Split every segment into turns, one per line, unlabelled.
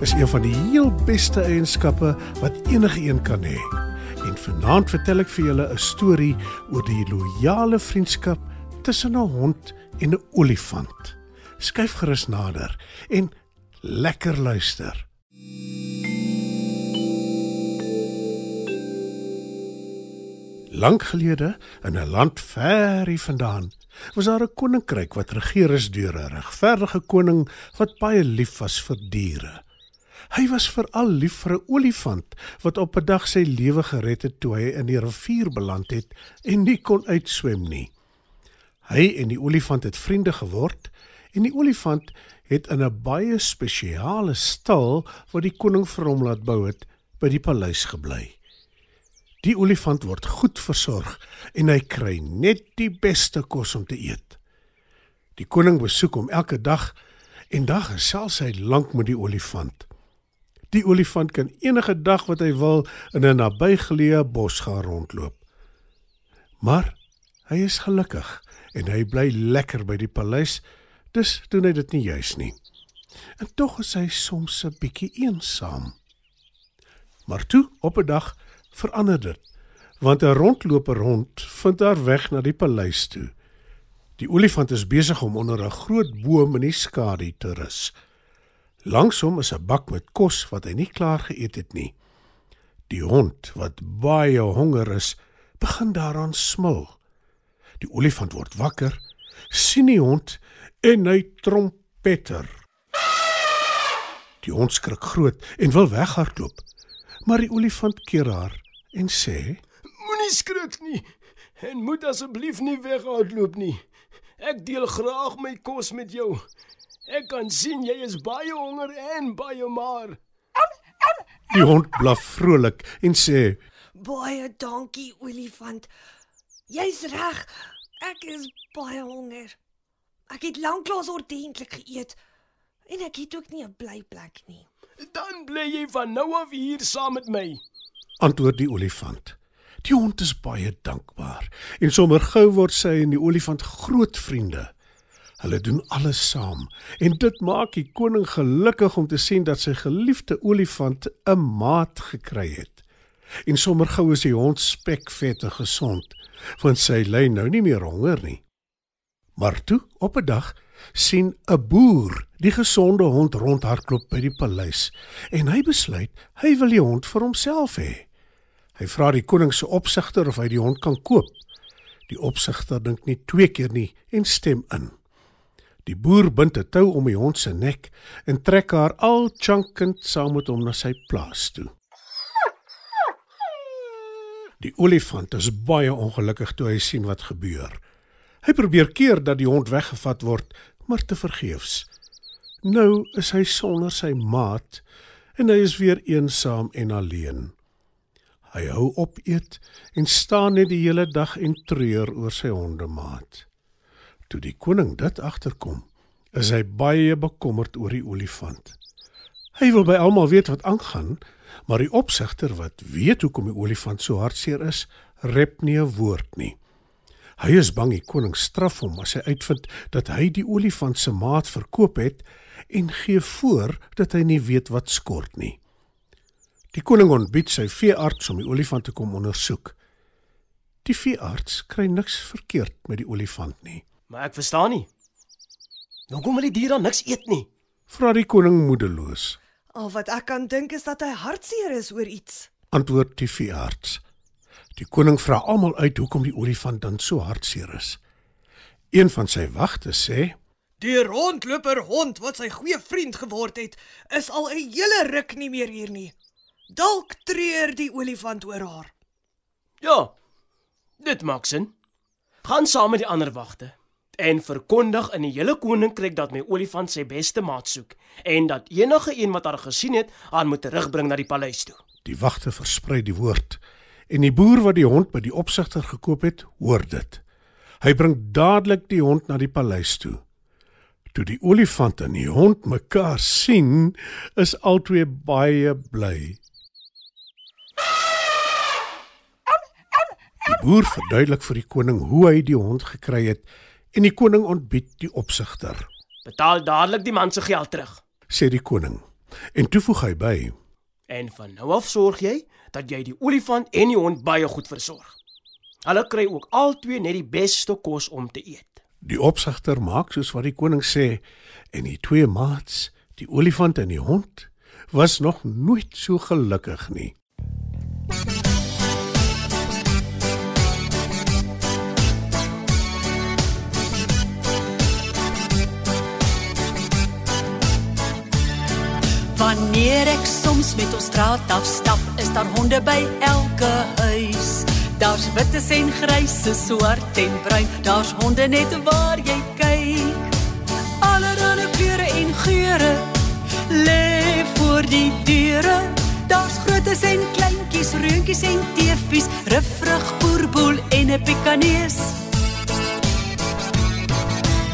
is een van die heel beste eienskappe wat enige een kan hê. En vanaand vertel ek vir julle 'n storie oor die loyale vriendskap tussen 'n hond en 'n olifant. Skyf gerus nader en lekker luister. Lank gelede in 'n land ver hier vandaan was daar 'n koninkryk wat regeer is deur 'n regverdige koning wat baie lief was vir diere. Hy was veral lief vir 'n olifant wat op 'n dag sy lewe gered het toe hy in die rivier beland het en nie kon uitswem nie. Hy en die olifant het vriende geword en die olifant het in 'n baie spesiale stal wat die koning vir hom laat bou het by die paleis gebly. Die olifant word goed versorg en hy kry net die beste kos om te eet. Die koning besoek hom elke dag en dag gesels hy lank met die olifant. Die olifant kan enige dag wat hy wil in 'n nabygeleë bos gaan rondloop. Maar hy is gelukkig en hy bly lekker by die paleis, dus doen hy dit nie juis nie. En tog is hy soms 'n bietjie eensaam. Maar toe op 'n dag verander dit, want 'n rondloper hond vind haar weg na die paleis toe. Die olifant is besig om onder 'n groot boom in die skadu te rus. Langs hom is 'n bak met kos wat hy nie klaar geëet het nie. Die hond, wat baie honger is, begin daaraan smil. Die olifant word wakker, sien die hond en hy trompeter. Die hond skrik groot en wil weghardloop. Maar die olifant keer haar en sê:
Moenie skrik nie en moet asseblief nie weghardloop nie. Ek deel graag my kos met jou. Ek kan sien jy is baie honger en baie maar.
Die hond blaf vrolik en sê:
Baie dankie olifant. Jy's reg. Ek is baie honger. Ek het lanklaas ordentlik geëet en ek het ook nie 'n blyplek nie.
Dan bly jy van nou af hier saam met my.
Antwoord die olifant. Die hond is baie dankbaar en sommer gou word sy en die olifant groot vriende. Hulle doen alles saam en dit maak die koning gelukkig om te sien dat sy geliefde olifant 'n maat gekry het. En sommer gou is die hond spekvet en gesond, want sy ly nou nie meer honger nie. Maar toe, op 'n dag, sien 'n boer die gesonde hond rondhardloop by die paleis en hy besluit hy wil die hond vir homself hê. Hy vra die koning se opsigter of hy die hond kan koop. Die opsigter dink nie twee keer nie en stem in. Die boer bind 'n tou om die hond se nek en trek haar al chankend saam met hom na sy plaas toe. Die olifant is baie ongelukkig toe hy sien wat gebeur. Hy probeer keer dat die hond weggevat word, maar te vergeefs. Nou is hy sonder sy maat en hy is weer eensaam en alleen. Hy hou op eet en staan net die hele dag en treur oor sy hondemaat. Toe die koning dit agterkom, is hy baie bekommerd oor die olifant. Hy wil by almal weet wat aangaan, maar die opsigter wat weet hoekom die olifant so hartseer is, rep nie 'n woord nie. Hy is bang die koning straf hom as hy uitvind dat hy die olifant se maat verkoop het en gee voor dat hy nie weet wat skort nie. Die koning ontbied sy veearts om die olifant te kom ondersoek. Die veearts kry niks verkeerd met die olifant nie.
Maar ek verstaan nie. Hoekom wil die dier dan niks eet nie?
Vra die koning moedeloos.
Al wat ek kan dink is dat hy hartseer is oor iets.
Antwoord die veearts. Die koning vra almal uit hoekom die olifant dan so hartseer is. Een van sy wagte sê:
Die rondloper hond wat sy goeie vriend geword het, is al 'n hele ruk nie meer hier nie. Dalk treur die olifant oor haar.
Ja. Dit maak sin. Gaan saam met die ander wagte. En verkondig in die hele koninkryk dat my olifant sy beste maat soek en dat enige een wat haar gesien het, haar moet terugbring na die paleis toe.
Die wagte versprei die woord en die boer wat die hond by die opsigter gekoop het, hoor dit. Hy bring dadelik die hond na die paleis toe. Toe die olifant en die hond mekaar sien, is albei baie bly. Die boer verduidelik vir die koning hoe hy die hond gekry het en die koning ontbied die opsigter,
Betaal dadelik die man se geld terug.
sê die koning. En toe voeg hy by:
En van nou af sorg jy dat jy die olifant en die hond baie goed versorg. Hulle kry ook albei net die beste kos om te eet.
Die opsigter maak soos wat die koning sê en die twee maats, die olifant en die hond, was nog nooit so gelukkig nie.
Wanneer ek soms met ons straat afstap, is daar honde by elke huis. Daar's wites en grysse, swart en bruin, daar's honde net waar jy kyk. Allerlei kleure en geure lê voor die deure. Daar's grootes en kleintjies, reuntjies en teefies, ruffrig boerboel en 'n pekanees.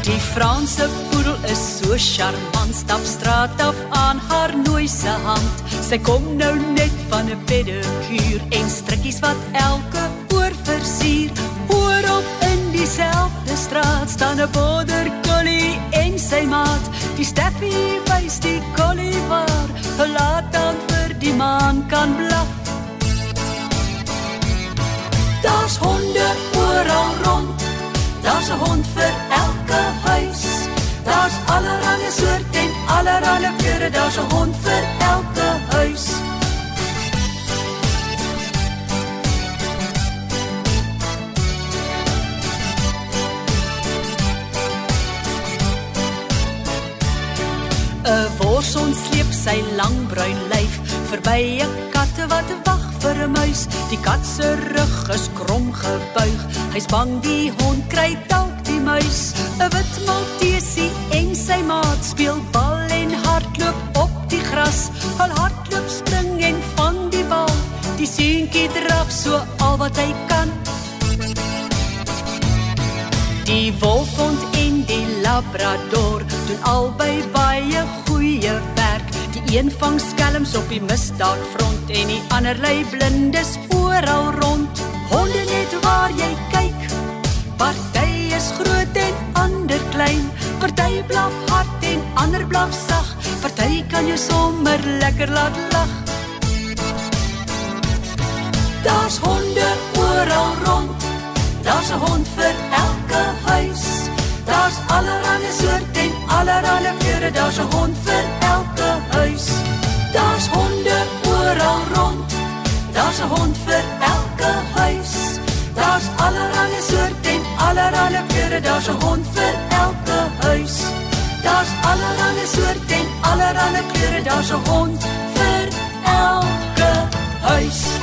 Die Franse poedel is so charmant, stap straat af aan haar nooise hand. Sy kom nou net van 'n pedikuur en strikkies wat elke oor versier. Hoor op in dieselfde straat staan 'n border collie en sy maat. Die Steffi wys die collie waar, laat dan vir die maan kan blaf. Daar's honde oral rond. Daar's 'n hond vir allerlei kleure. Daar's 'n hond vir elke huis. ‘n Worson sleep sy lang bruin lyf verby 'n katte wat wag vir 'n muis. Die kat se rug is krom gebuig. Hy's bang die hond kry dalk die muis. 'n Wit maltesie en sy maat speel gras. Al hardloop, spring en vang die bal. Die seentjie draf so al wat hy kan. Die wolfhond en die labrador doen albei baie goeie werk. Die een vang skelms op die misdaadfront en die ander lei blindes oral kan jou sommer lekker laat lag. Daar's honde oral rond. Daar's 'n hond vir elke huis. Daar's allerlei soorte en allerlei kleure. Daar's 'n hond vir elke huis. Daar's honde oral rond. Daar's 'n hond vir elke huis. Daar's allerlei soorte en allerlei kleure. Daar's 'n hond vir elke huis. Daar's allerlei soorte allerlei kleure. Daar's 'n hond vir elke huis.